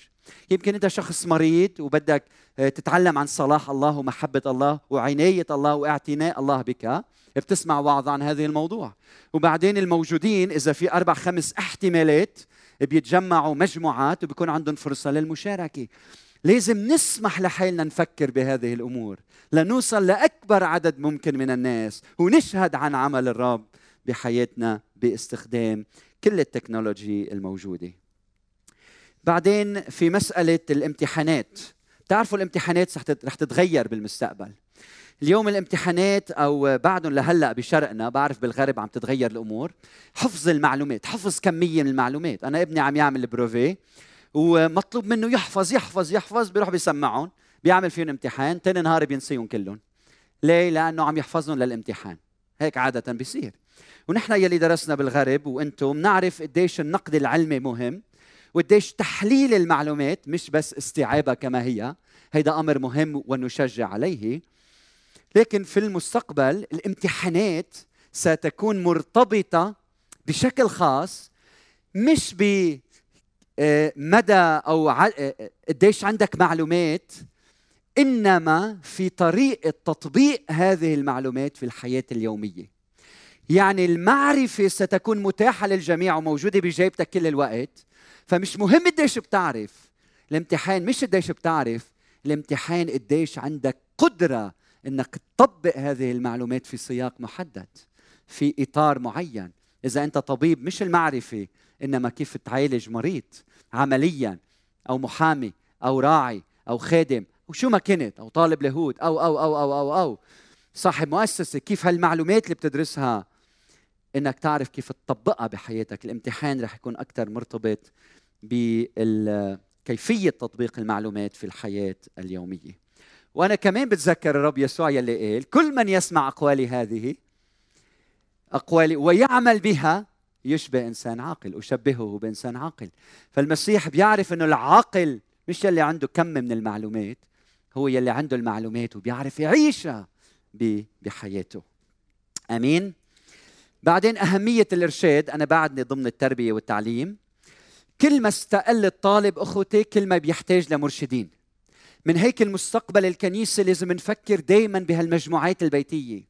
يمكن أنت شخص مريض وبدك آه، تتعلم عن صلاح الله ومحبة الله وعناية الله واعتناء الله بك بتسمع وعظ عن هذه الموضوع. وبعدين الموجودين إذا في أربع خمس احتمالات بيتجمعوا مجموعات وبيكون عندهم فرصة للمشاركة. لازم نسمح لحالنا نفكر بهذه الأمور لنوصل لأكبر عدد ممكن من الناس ونشهد عن عمل الرب بحياتنا باستخدام كل التكنولوجي الموجودة. بعدين في مسألة الامتحانات. بتعرفوا الامتحانات رح تتغير بالمستقبل. اليوم الامتحانات أو بعدهم لهلأ بشرقنا بعرف بالغرب عم تتغير الأمور. حفظ المعلومات حفظ كمية من المعلومات. أنا ابني عم يعمل بروفي ومطلوب منه يحفظ يحفظ يحفظ بيروح بيسمعهم بيعمل فيهم امتحان تاني نهار بينسيهم كلهم. ليه؟ لأنه عم يحفظهم للامتحان. هيك عادة بيصير. ونحن يلي درسنا بالغرب وأنتم نعرف قديش النقد العلمي مهم وقديش تحليل المعلومات مش بس استيعابها كما هي. هيدا أمر مهم ونشجع عليه. لكن في المستقبل الامتحانات ستكون مرتبطة بشكل خاص مش ب آه، مدى أو آه، قديش عندك معلومات إنما في طريقة تطبيق هذه المعلومات في الحياة اليومية. يعني المعرفة ستكون متاحة للجميع وموجودة بجيبتك كل الوقت فمش مهم قديش بتعرف. الامتحان مش قديش بتعرف الامتحان قديش عندك قدرة إنك تطبق هذه المعلومات في سياق محدد في إطار معين. إذا أنت طبيب مش المعرفة إنما كيف تعالج مريض عمليا أو محامي أو راعي أو خادم وشو ما كنت أو طالب لاهوت أو أو أو أو أو, أو. صاحب مؤسسة كيف هالمعلومات اللي بتدرسها؟ إنك تعرف كيف تطبقها بحياتك. الامتحان رح يكون أكثر مرتبط بكيفيه تطبيق المعلومات في الحياة اليومية. وأنا كمان بتذكر الرب يسوع يلي قال كل من يسمع أقوالي هذه أقوالي ويعمل بها يشبه إنسان عاقل أشبهه بإنسان عاقل. فالمسيح بيعرف إنه العاقل مش يلي عنده كم من المعلومات هو يلي عنده المعلومات وبيعرف يعيشها بحياته. آمين؟ بعدين أهمية الإرشاد أنا بعدني ضمن التربية والتعليم. كل ما استقل الطالب أخوتي كل ما بيحتاج لمرشدين. من هيك المستقبل الكنيسة لازم نفكر دايما بهالمجموعات البيتية.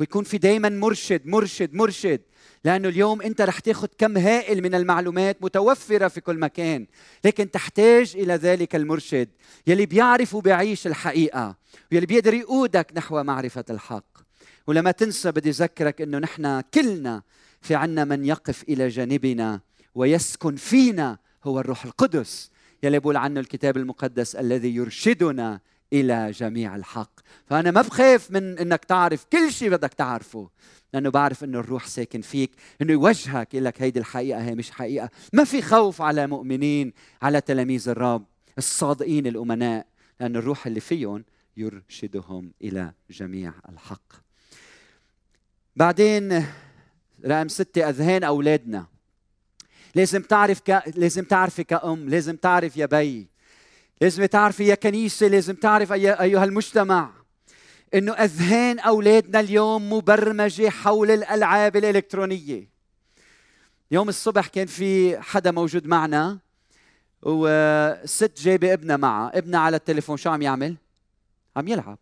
ويكون في دايما مرشد مرشد مرشد. لأنه اليوم أنت رح تاخذ كم هائل من المعلومات متوفرة في كل مكان. لكن تحتاج إلى ذلك المرشد يلي بيعرف وبيعيش الحقيقة ويلي بيقدر يقودك نحو معرفة الحق. ولما تنسى بدي أذكرك أنه نحن كلنا في عنا من يقف إلى جانبنا ويسكن فينا هو الروح القدس. يلي بقول عنه الكتاب المقدس الذي يرشدنا إلى جميع الحق. فأنا ما بخاف من إنك تعرف كل شيء بدك تعرفه لأنه بعرف إنه الروح ساكن فيك إنه يوجهك يقول لك هيدي الحقيقة هي مش حقيقة. ما في خوف على مؤمنين على تلاميذ الرب الصادقين الأمناء لأن الروح اللي فيهم يرشدهم إلى جميع الحق. بعدين رقم ستة أذهان أولادنا. لازم تعرف ك... لازم تعرفي كأم لازم تعرف يا بي. لازم تعرفي يا كنيسة لازم تعرف أي... أيها المجتمع إنه أذهان أولادنا اليوم مبرمجة حول الألعاب الإلكترونية. يوم الصبح كان في حدا موجود معنا وست جايبه ابنها معها ابنها على التليفون شو عم يعمل؟ عم يلعب.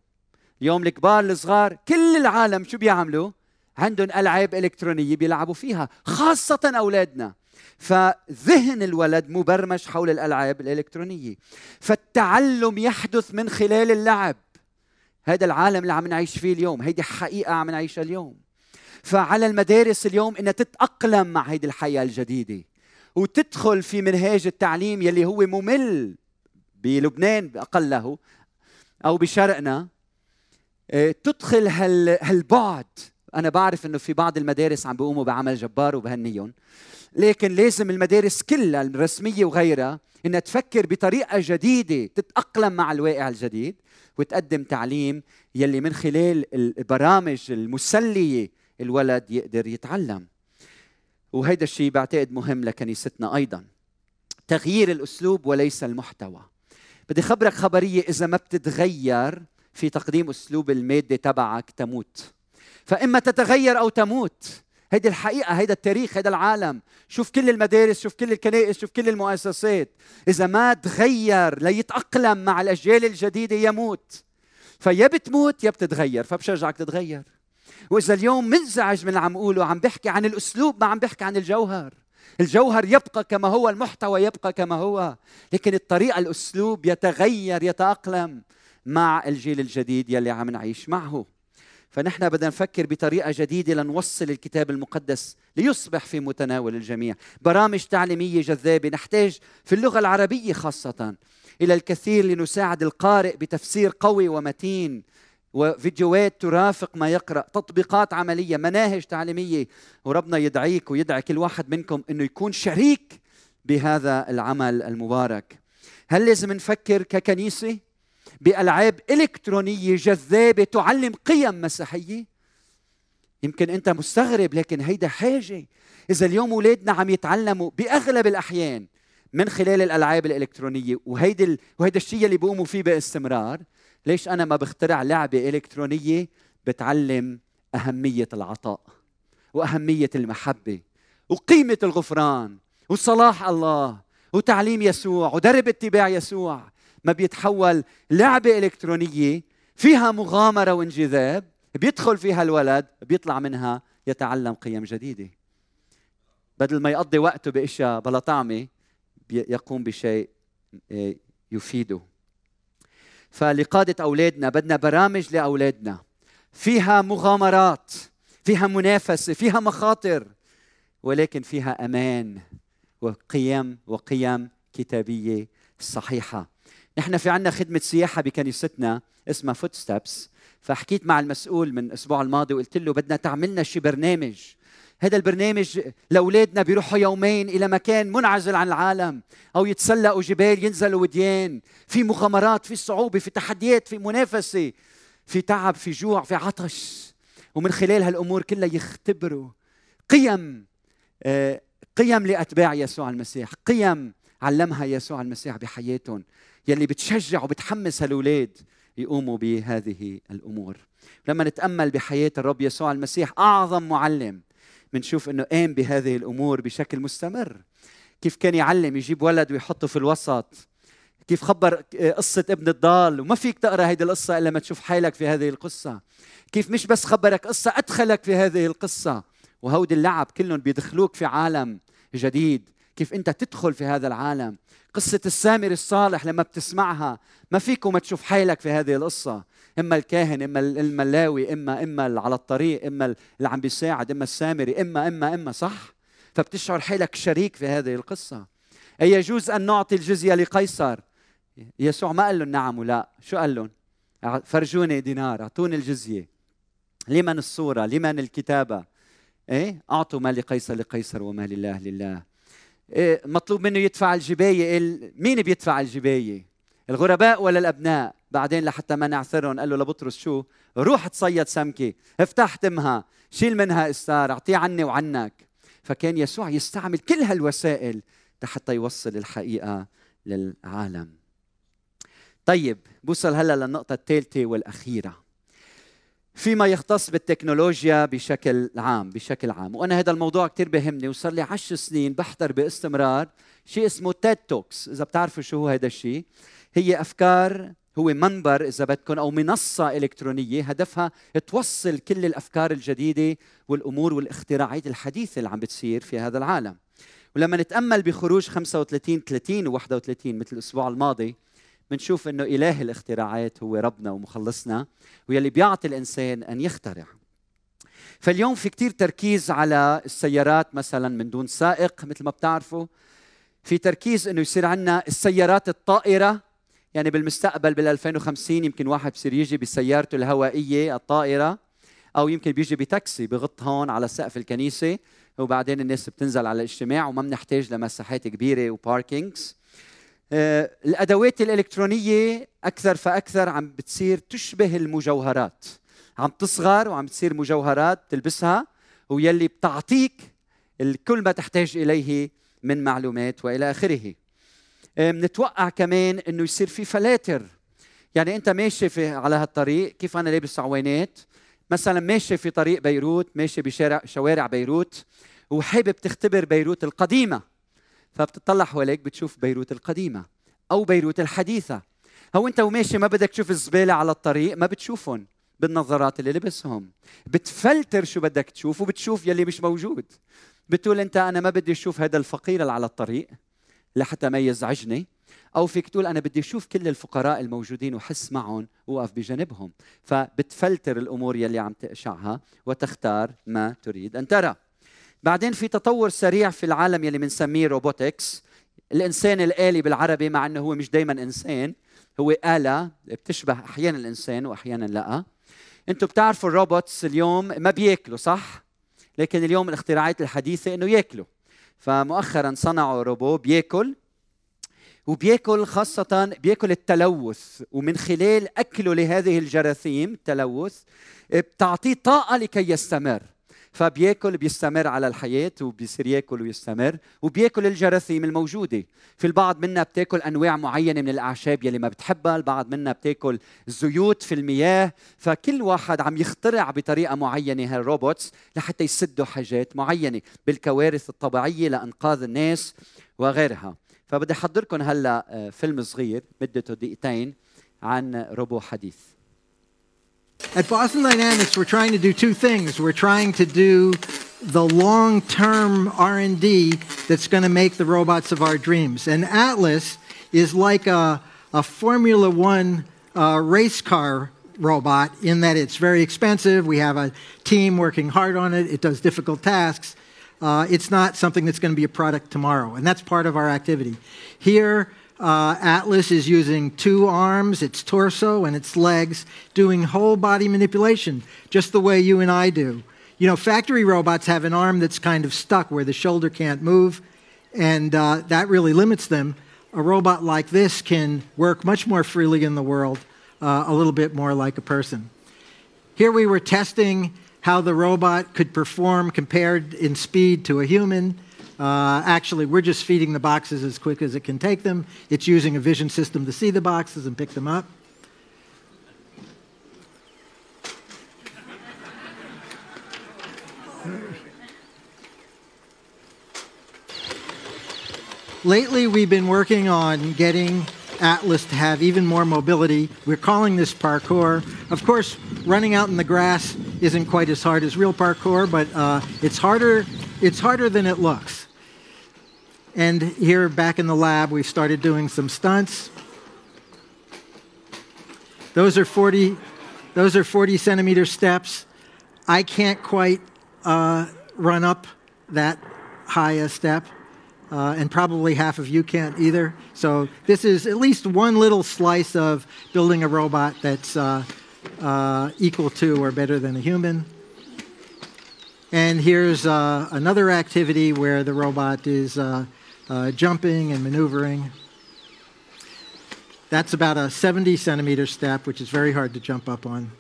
اليوم الكبار الصغار كل العالم شو بيعملوا؟ عندهم ألعاب إلكترونية بيلعبوا فيها خاصة أولادنا. فذهن الولد مبرمج حول الألعاب الإلكترونية. فالتعلم يحدث من خلال اللعب. هذا العالم اللي عم نعيش فيه اليوم هيدي حقيقة عم نعيشها اليوم. فعلى المدارس اليوم إنها تتأقلم مع هيدي الحياة الجديدة وتدخل في منهاج التعليم يلي هو ممل بلبنان اقله أو بشرقنا. آه، تدخل هالبعد. أنا بعرف إنه في بعض المدارس عم بيقوموا بعمل جبار وبهنيهم. لكن لازم المدارس كلها الرسمية وغيرها إنها تفكر بطريقة جديدة تتأقلم مع الواقع الجديد وتقدم تعليم يلي من خلال البرامج المسلية الولد يقدر يتعلم. وهيدا الشيء بعتقد مهم لكنيستنا أيضا. تغيير الأسلوب وليس المحتوى. بدي خبرك خبرية إذا ما بتتغير في تقديم أسلوب المادة تبعك تموت. فإما تتغير أو تموت. هيدي الحقيقة هيدا التاريخ هيدا العالم. شوف كل المدارس شوف كل الكنائس شوف كل المؤسسات. إذا ما تغير ليتأقلم مع الأجيال الجديدة يموت. فيا بتموت يا بتتغير. فبشجعك تتغير. وإذا اليوم منزعج من اللي عم اقوله عم بحكي عن الأسلوب ما عم بحكي عن الجوهر. الجوهر يبقى كما هو المحتوى يبقى كما هو. لكن الطريقة الأسلوب يتغير يتأقلم مع الجيل الجديد يلي عم نعيش معه. فنحن بدنا نفكر بطريقة جديدة لنوصل الكتاب المقدس ليصبح في متناول الجميع. برامج تعليمية جذابة نحتاج في اللغة العربية خاصة. إلى الكثير لنساعد القارئ بتفسير قوي ومتين وفيديوهات ترافق ما يقرأ تطبيقات عملية مناهج تعليمية. وربنا يدعيك ويدعي كل واحد منكم إنه يكون شريك بهذا العمل المبارك. هل لازم نفكر ككنيسة؟ بألعاب إلكترونية جذابة تعلم قيم مسيحية. يمكن أنت مستغرب لكن هيدا حاجة. إذا اليوم أولادنا عم يتعلموا بأغلب الأحيان من خلال الألعاب الإلكترونية وهيدا ال... وهيدا الشيء اللي بيقوموا فيه باستمرار ليش أنا ما بخترع لعبة إلكترونية بتعلم أهمية العطاء وأهمية المحبة وقيمة الغفران وصلاح الله وتعليم يسوع ودرب اتباع يسوع. ما بيتحول لعبة إلكترونية فيها مغامرة وانجذاب بيدخل فيها الولد بيطلع منها يتعلم قيم جديدة. بدل ما يقضي وقته بأشياء بلا طعمة يقوم بشيء آه، يفيده. فلقادة أولادنا بدنا برامج لأولادنا. فيها مغامرات فيها منافسة فيها مخاطر ولكن فيها أمان وقيم وقيم كتابية صحيحة. نحن في عنا خدمة سياحة بكنيستنا اسمها فوت ستابس فحكيت مع المسؤول من الأسبوع الماضي وقلت له بدنا تعملنا شي برنامج. هذا البرنامج لأولادنا بيروحوا يومين إلى مكان منعزل عن العالم. أو يتسلقوا جبال ينزلوا وديان. في مغامرات في صعوبة في تحديات في منافسة في تعب في جوع في عطش. ومن خلال هالأمور كلها يختبروا قيم آه، قيم لأتباع يسوع المسيح. قيم علمها يسوع المسيح بحياتهم. يلي بتشجع وبتحمس هالولاد يقوموا بهذه الأمور. لما نتأمل بحياة الرب يسوع المسيح أعظم معلم بنشوف إنه قام بهذه الأمور بشكل مستمر. كيف كان يعلم يجيب ولد ويحطه في الوسط؟ كيف خبر قصة ابن الضال؟ وما فيك تقرأ هذه القصة إلا ما تشوف حالك في هذه القصة. كيف مش بس خبرك قصة أدخلك في هذه القصة. وهودي اللعب كلهم بيدخلوك في عالم جديد. كيف أنت تدخل في هذا العالم. قصة السامر الصالح لما بتسمعها ما فيك وما تشوف حالك في هذه القصة. إما الكاهن إما الملاوي إما إما على الطريق إما اللي عم بيساعد إما السامري إما إما إما صح؟ فبتشعر حالك شريك في هذه القصة. أي يجوز أن نعطي الجزية لقيصر؟ يسوع ما قال لهم نعم ولا. شو قال لهم؟ فرجوني دينار أعطوني الجزية. لمن الصورة؟ لمن الكتابة؟ إيه؟ أعطوا ما لقيصر لقيصر وما لله لله. إيه مطلوب منه يدفع الجباية. مين بيدفع الجباية؟ الغرباء ولا الأبناء؟ بعدين لحتى ما نعثرهم قال له لبطرس شو؟ روح تصيد سمكة افتح تمها شيل منها استار اعطيه عني وعنك. فكان يسوع يستعمل كل هالوسائل حتى يوصل الحقيقة للعالم. طيب بوصل هلا للنقطة الثالثة والأخيرة. فيما يختص بالتكنولوجيا بشكل عام بشكل عام. وأنا هذا الموضوع كثير بهمني وصار لي عشر سنين بحضر باستمرار شيء اسمه تيد توكس إذا بتعرفوا شو هو هذا الشيء هي أفكار هو منبر إذا بدكم أو منصة إلكترونية هدفها توصل كل الأفكار الجديدة والأمور والاختراعات الحديثه اللي عم بتصير في هذا العالم. ولما نتأمل بخروج 35 30 و31 مثل الأسبوع الماضي بنشوف إنه إله الاختراعات هو ربنا ومخلصنا ويلي بيعطي الإنسان أن يخترع. فاليوم في كتير تركيز على السيارات مثلا من دون سائق مثل ما بتعرفوا. في تركيز إنه يصير عندنا السيارات الطائرة يعني بالمستقبل بال 2050 يمكن واحد بصير يجي بسيارته الهوائية الطائرة أو يمكن بيجي بتاكسي بغط هون على سقف الكنيسة وبعدين الناس بتنزل على الاجتماع وما بنحتاج لمساحات كبيرة وباركينجز الأدوات الإلكترونية أكثر فأكثر عم بتصير تشبه المجوهرات. عم تصغر وعم تصير مجوهرات تلبسها ويلي بتعطيك كل ما تحتاج إليه من معلومات وإلى آخره. بنتوقع كمان إنه يصير في فلاتر. يعني أنت ماشي في على هالطريق كيف أنا لابس عوينات مثلا ماشي في طريق بيروت ماشي بشارع شوارع بيروت وحابب تختبر بيروت القديمة. فبتطلع حواليك بتشوف بيروت القديمة أو بيروت الحديثة. هو أنت وماشي ما بدك تشوف الزبالة على الطريق ما بتشوفهم بالنظارات اللي لبسهم. بتفلتر شو بدك تشوف وبتشوف يلي مش موجود. بتقول أنت أنا ما بدي أشوف هذا الفقير اللي على الطريق لحتى ما يزعجني. أو فيك تقول أنا بدي أشوف كل الفقراء الموجودين وحس معهم وأقف بجانبهم فبتفلتر الأمور يلي عم تقشعها وتختار ما تريد أن ترى. بعدين في تطور سريع في العالم يلي بنسميه روبوتكس الإنسان الآلي بالعربي مع إنه هو مش دائما إنسان هو آلة بتشبه أحيانا الإنسان واحيانا لا. أنتم بتعرفوا الروبوتس اليوم ما بياكلوا صح؟ لكن اليوم الاختراعات الحديثة إنه ياكلوا. فمؤخرا صنعوا روبو بياكل وبياكل خاصة بياكل التلوث. ومن خلال أكله لهذه الجراثيم التلوث بتعطيه طاقة لكي يستمر. فبيأكل بيستمر على الحياة وبيصير يأكل ويستمر وبيأكل الجراثيم الموجودة. في البعض منا بتأكل أنواع معينة من الأعشاب يلي ما بتحبها البعض منا بتأكل زيوت في المياه. فكل واحد عم يخترع بطريقة معينة هالروبوتس لحتى يسدوا حاجات معينة بالكوارث الطبيعية لأنقاذ الناس وغيرها. فبدي احضركم هلأ آه، فيلم صغير مدته دقيقتين عن روبو حديث. At Boston Dynamics, we're trying to do two things. We're trying to do the long-term R&D that's going to make the robots of our dreams. And Atlas is like a, a Formula One uh, race car robot in that it's very expensive. We have a team working hard on it. It does difficult tasks. Uh, it's not something that's going to be a product tomorrow, and that's part of our activity. Here, uh, Atlas is using two arms, its torso, and its legs, doing whole body manipulation, just the way you and I do. You know, factory robots have an arm that's kind of stuck where the shoulder can't move, and uh, that really limits them. A robot like this can work much more freely in the world, uh, a little bit more like a person. Here we were testing how the robot could perform compared in speed to a human. Uh, actually, we're just feeding the boxes as quick as it can take them. It's using a vision system to see the boxes and pick them up. Lately, we've been working on getting Atlas to have even more mobility. We're calling this parkour. Of course, running out in the grass isn't quite as hard as real parkour, but uh, it's harder. It's harder than it looks. And here, back in the lab, we've started doing some stunts. Those are 40. Those are 40 centimeter steps. I can't quite uh, run up that high a step uh, and probably half of you can't either. So this is at least one little slice of building a robot that's uh, uh, equal to or better than a human. And here's uh, another activity where the robot is uh, uh, jumping and maneuvering. That's about a 70 centimeter step, which is very hard to jump up on.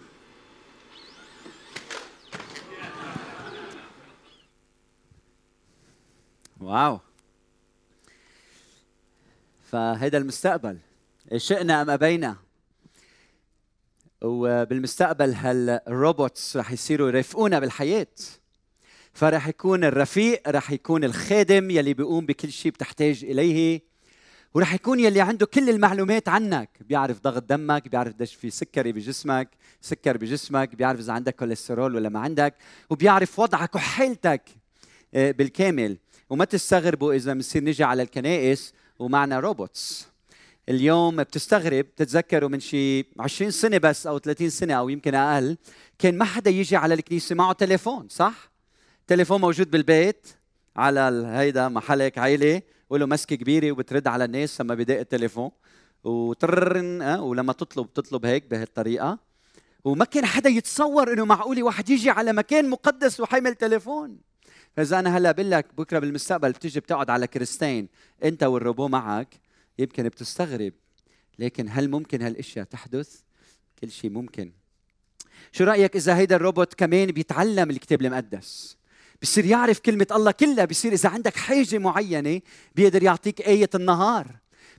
واو فهيدا المستقبل شئنا ام ابينا وبالمستقبل هالروبوتس رح يصيروا يرافقونا بالحياه فرح يكون الرفيق رح يكون الخادم يلي بيقوم بكل شيء بتحتاج إليه. ورح يكون يلي عنده كل المعلومات عنك. بيعرف ضغط دمك بيعرف قديش في سكري بجسمك سكر بجسمك بيعرف إذا عندك كوليسترول ولا ما عندك وبيعرف وضعك وحالتك آه، بالكامل. وما تستغربوا إذا بنصير نجي على الكنائس ومعنا robots. اليوم بتستغرب بتتذكروا من شي 20 سنة بس أو 30 سنة أو يمكن أقل كان ما حدا يجي على الكنيسة معه تليفون صح؟ تليفون موجود بالبيت على هيدا محلك عيلة وله مسكة كبيرة وبترد على الناس لما بدق التليفون. وترن أه؟ ولما تطلب تطلب هيك بهالطريقة. وما كان حدا يتصور إنه معقول واحد يجي على مكان مقدس وحامل تليفون. فإذا أنا هلأ بقول لك بكرة بالمستقبل بتيجي بتقعد على كريستين أنت والروبو معك يمكن بتستغرب. لكن هل ممكن هالأشياء تحدث؟ كل شيء ممكن. شو رأيك إذا هيدا الروبوت كمان بيتعلم الكتاب المقدس؟ بصير يعرف كلمة الله كلها بصير إذا عندك حاجة معينة بيقدر يعطيك آية النهار.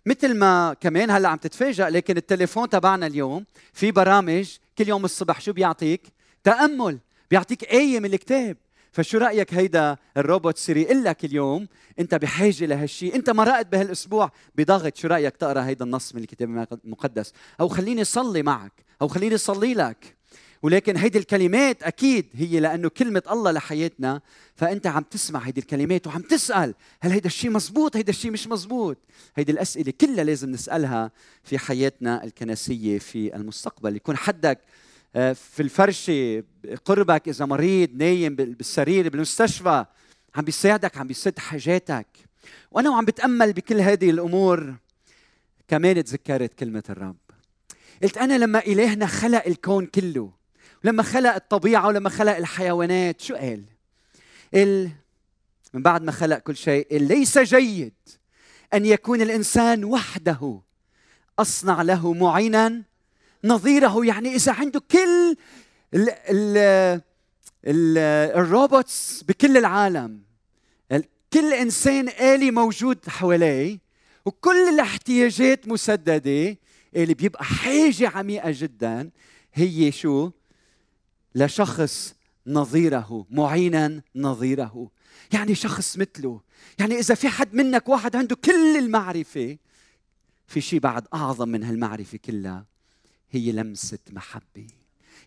مثل ما كمان هلأ عم تتفاجئ لكن التليفون تبعنا اليوم في برامج كل يوم الصبح شو بيعطيك؟ تأمل بيعطيك آية من الكتاب. فشو رأيك هيدا الروبوت يقول لك اليوم أنت بحاجة لهالشيء أنت مرقت بهالأسبوع. بضغط شو رأيك تقرأ هيدا النص من الكتاب المقدس؟ أو خليني صلي معك أو خليني صلي لك. ولكن هيدي الكلمات أكيد هي لأنه كلمة الله لحياتنا فأنت عم تسمع هيدي الكلمات وعم تسأل هل هيدا الشيء مزبوط هيدا الشيء مش مزبوط؟ هيدي الأسئلة كلها لازم نسألها في حياتنا الكنسية في المستقبل. يكون حدك آه، في الفرشة قربك إذا مريض نايم بالسرير بالمستشفى عم بيساعدك عم بيسد حاجاتك. وأنا وعم بتأمل بكل هذه الأمور كمان تذكرت كلمة الرب. قلت أنا لما إلهنا خلق الكون كله ولما خلق الطبيعة ولما خلق الحيوانات. شو قال؟ قال من بعد ما خلق كل شيء ليس جيد أن يكون الإنسان وحده أصنع له معينا نظيره. يعني إذا عنده كل ال ال ال الروبوتس بكل العالم كل إنسان آلي موجود حواليه وكل الاحتياجات مسددة اللي بيبقى حاجة عميقة جدا هي شو؟ لشخص نظيره معينا نظيره. يعني شخص مثله. يعني إذا في حد منك واحد عنده كل المعرفة في شيء بعد أعظم من هالمعرفة كلها هي لمسة محبة.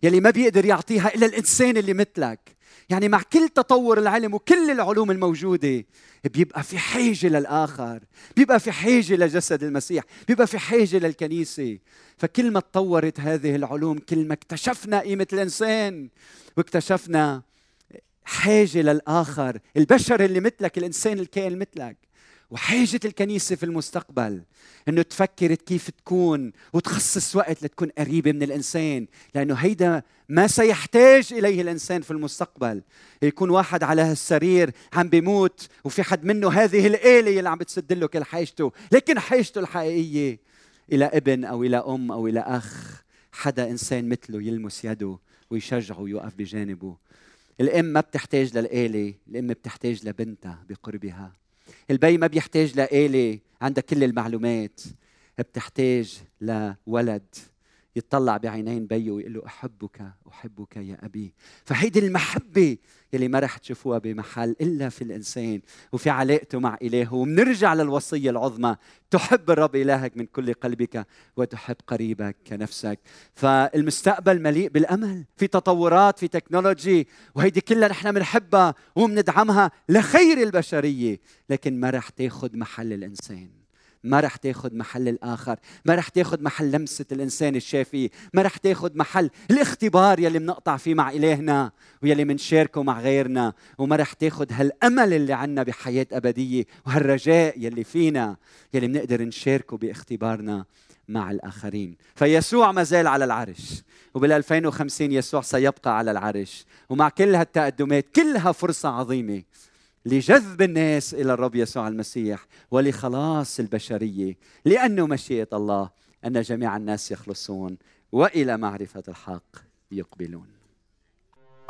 يلي ما بيقدر يعطيها إلا الإنسان اللي مثلك. يعني مع كل تطور العلم وكل العلوم الموجودة بيبقى في حاجة للآخر بيبقى في حاجة لجسد المسيح بيبقى في حاجة للكنيسة. فكل ما تطورت هذه العلوم كل ما اكتشفنا قيمة الإنسان واكتشفنا حاجة للآخر. البشر اللي مثلك الإنسان الكائن مثلك. وحاجة الكنيسة في المستقبل إنه تفكر كيف تكون وتخصص وقت لتكون قريبة من الإنسان لأنه هيدا ما سيحتاج إليه الإنسان في المستقبل. يكون واحد على هالسرير عم بيموت وفي حد منه هذه الآلة اللي عم بتسد له كل حاجته لكن حاجته الحقيقية إلى ابن أو إلى أم أو إلى أخ حدا إنسان مثله يلمس يده ويشجعه ويوقف بجانبه. الأم ما بتحتاج للآلة الأم بتحتاج لبنتها بقربها. البي ما بيحتاج لآلة عندها كل المعلومات. بتحتاج لولد. يتطلع بعينين بيه ويقول له أحبك أحبك يا أبي. فهيدي المحبة يلي ما رح تشوفوها بمحل إلا في الإنسان وفي علاقته مع إلهه. وبنرجع للوصية العظمى. تحب الرب إلهك من كل قلبك وتحب قريبك كنفسك. فالمستقبل مليء بالأمل. في تطورات في تكنولوجي. وهيدي كلها نحن بنحبها وبندعمها لخير البشرية. لكن ما رح تاخذ محل الإنسان. ما رح تاخذ محل الآخر ما رح تاخذ محل لمسة الإنسان الشافي ما رح تاخذ محل الاختبار يلي بنقطع فيه مع إلهنا ويلي منشاركه مع غيرنا وما رح تاخذ هالأمل اللي عنا بحياة أبدية وهالرجاء يلي فينا يلي بنقدر نشاركه باختبارنا مع الآخرين. فيسوع ما زال على العرش وبال 2050 يسوع سيبقى على العرش ومع كل هالتقدمات كلها فرصة عظيمة لجذب الناس إلى الرب يسوع المسيح ولخلاص البشرية لأنه مشيئة الله أن جميع الناس يخلصون وإلى معرفة الحق يقبلون.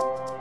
thank you